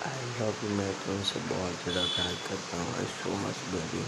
I love you मैं तुमसे बहुत ज़्यादा प्यार करता हूँ आई सो मच बेबी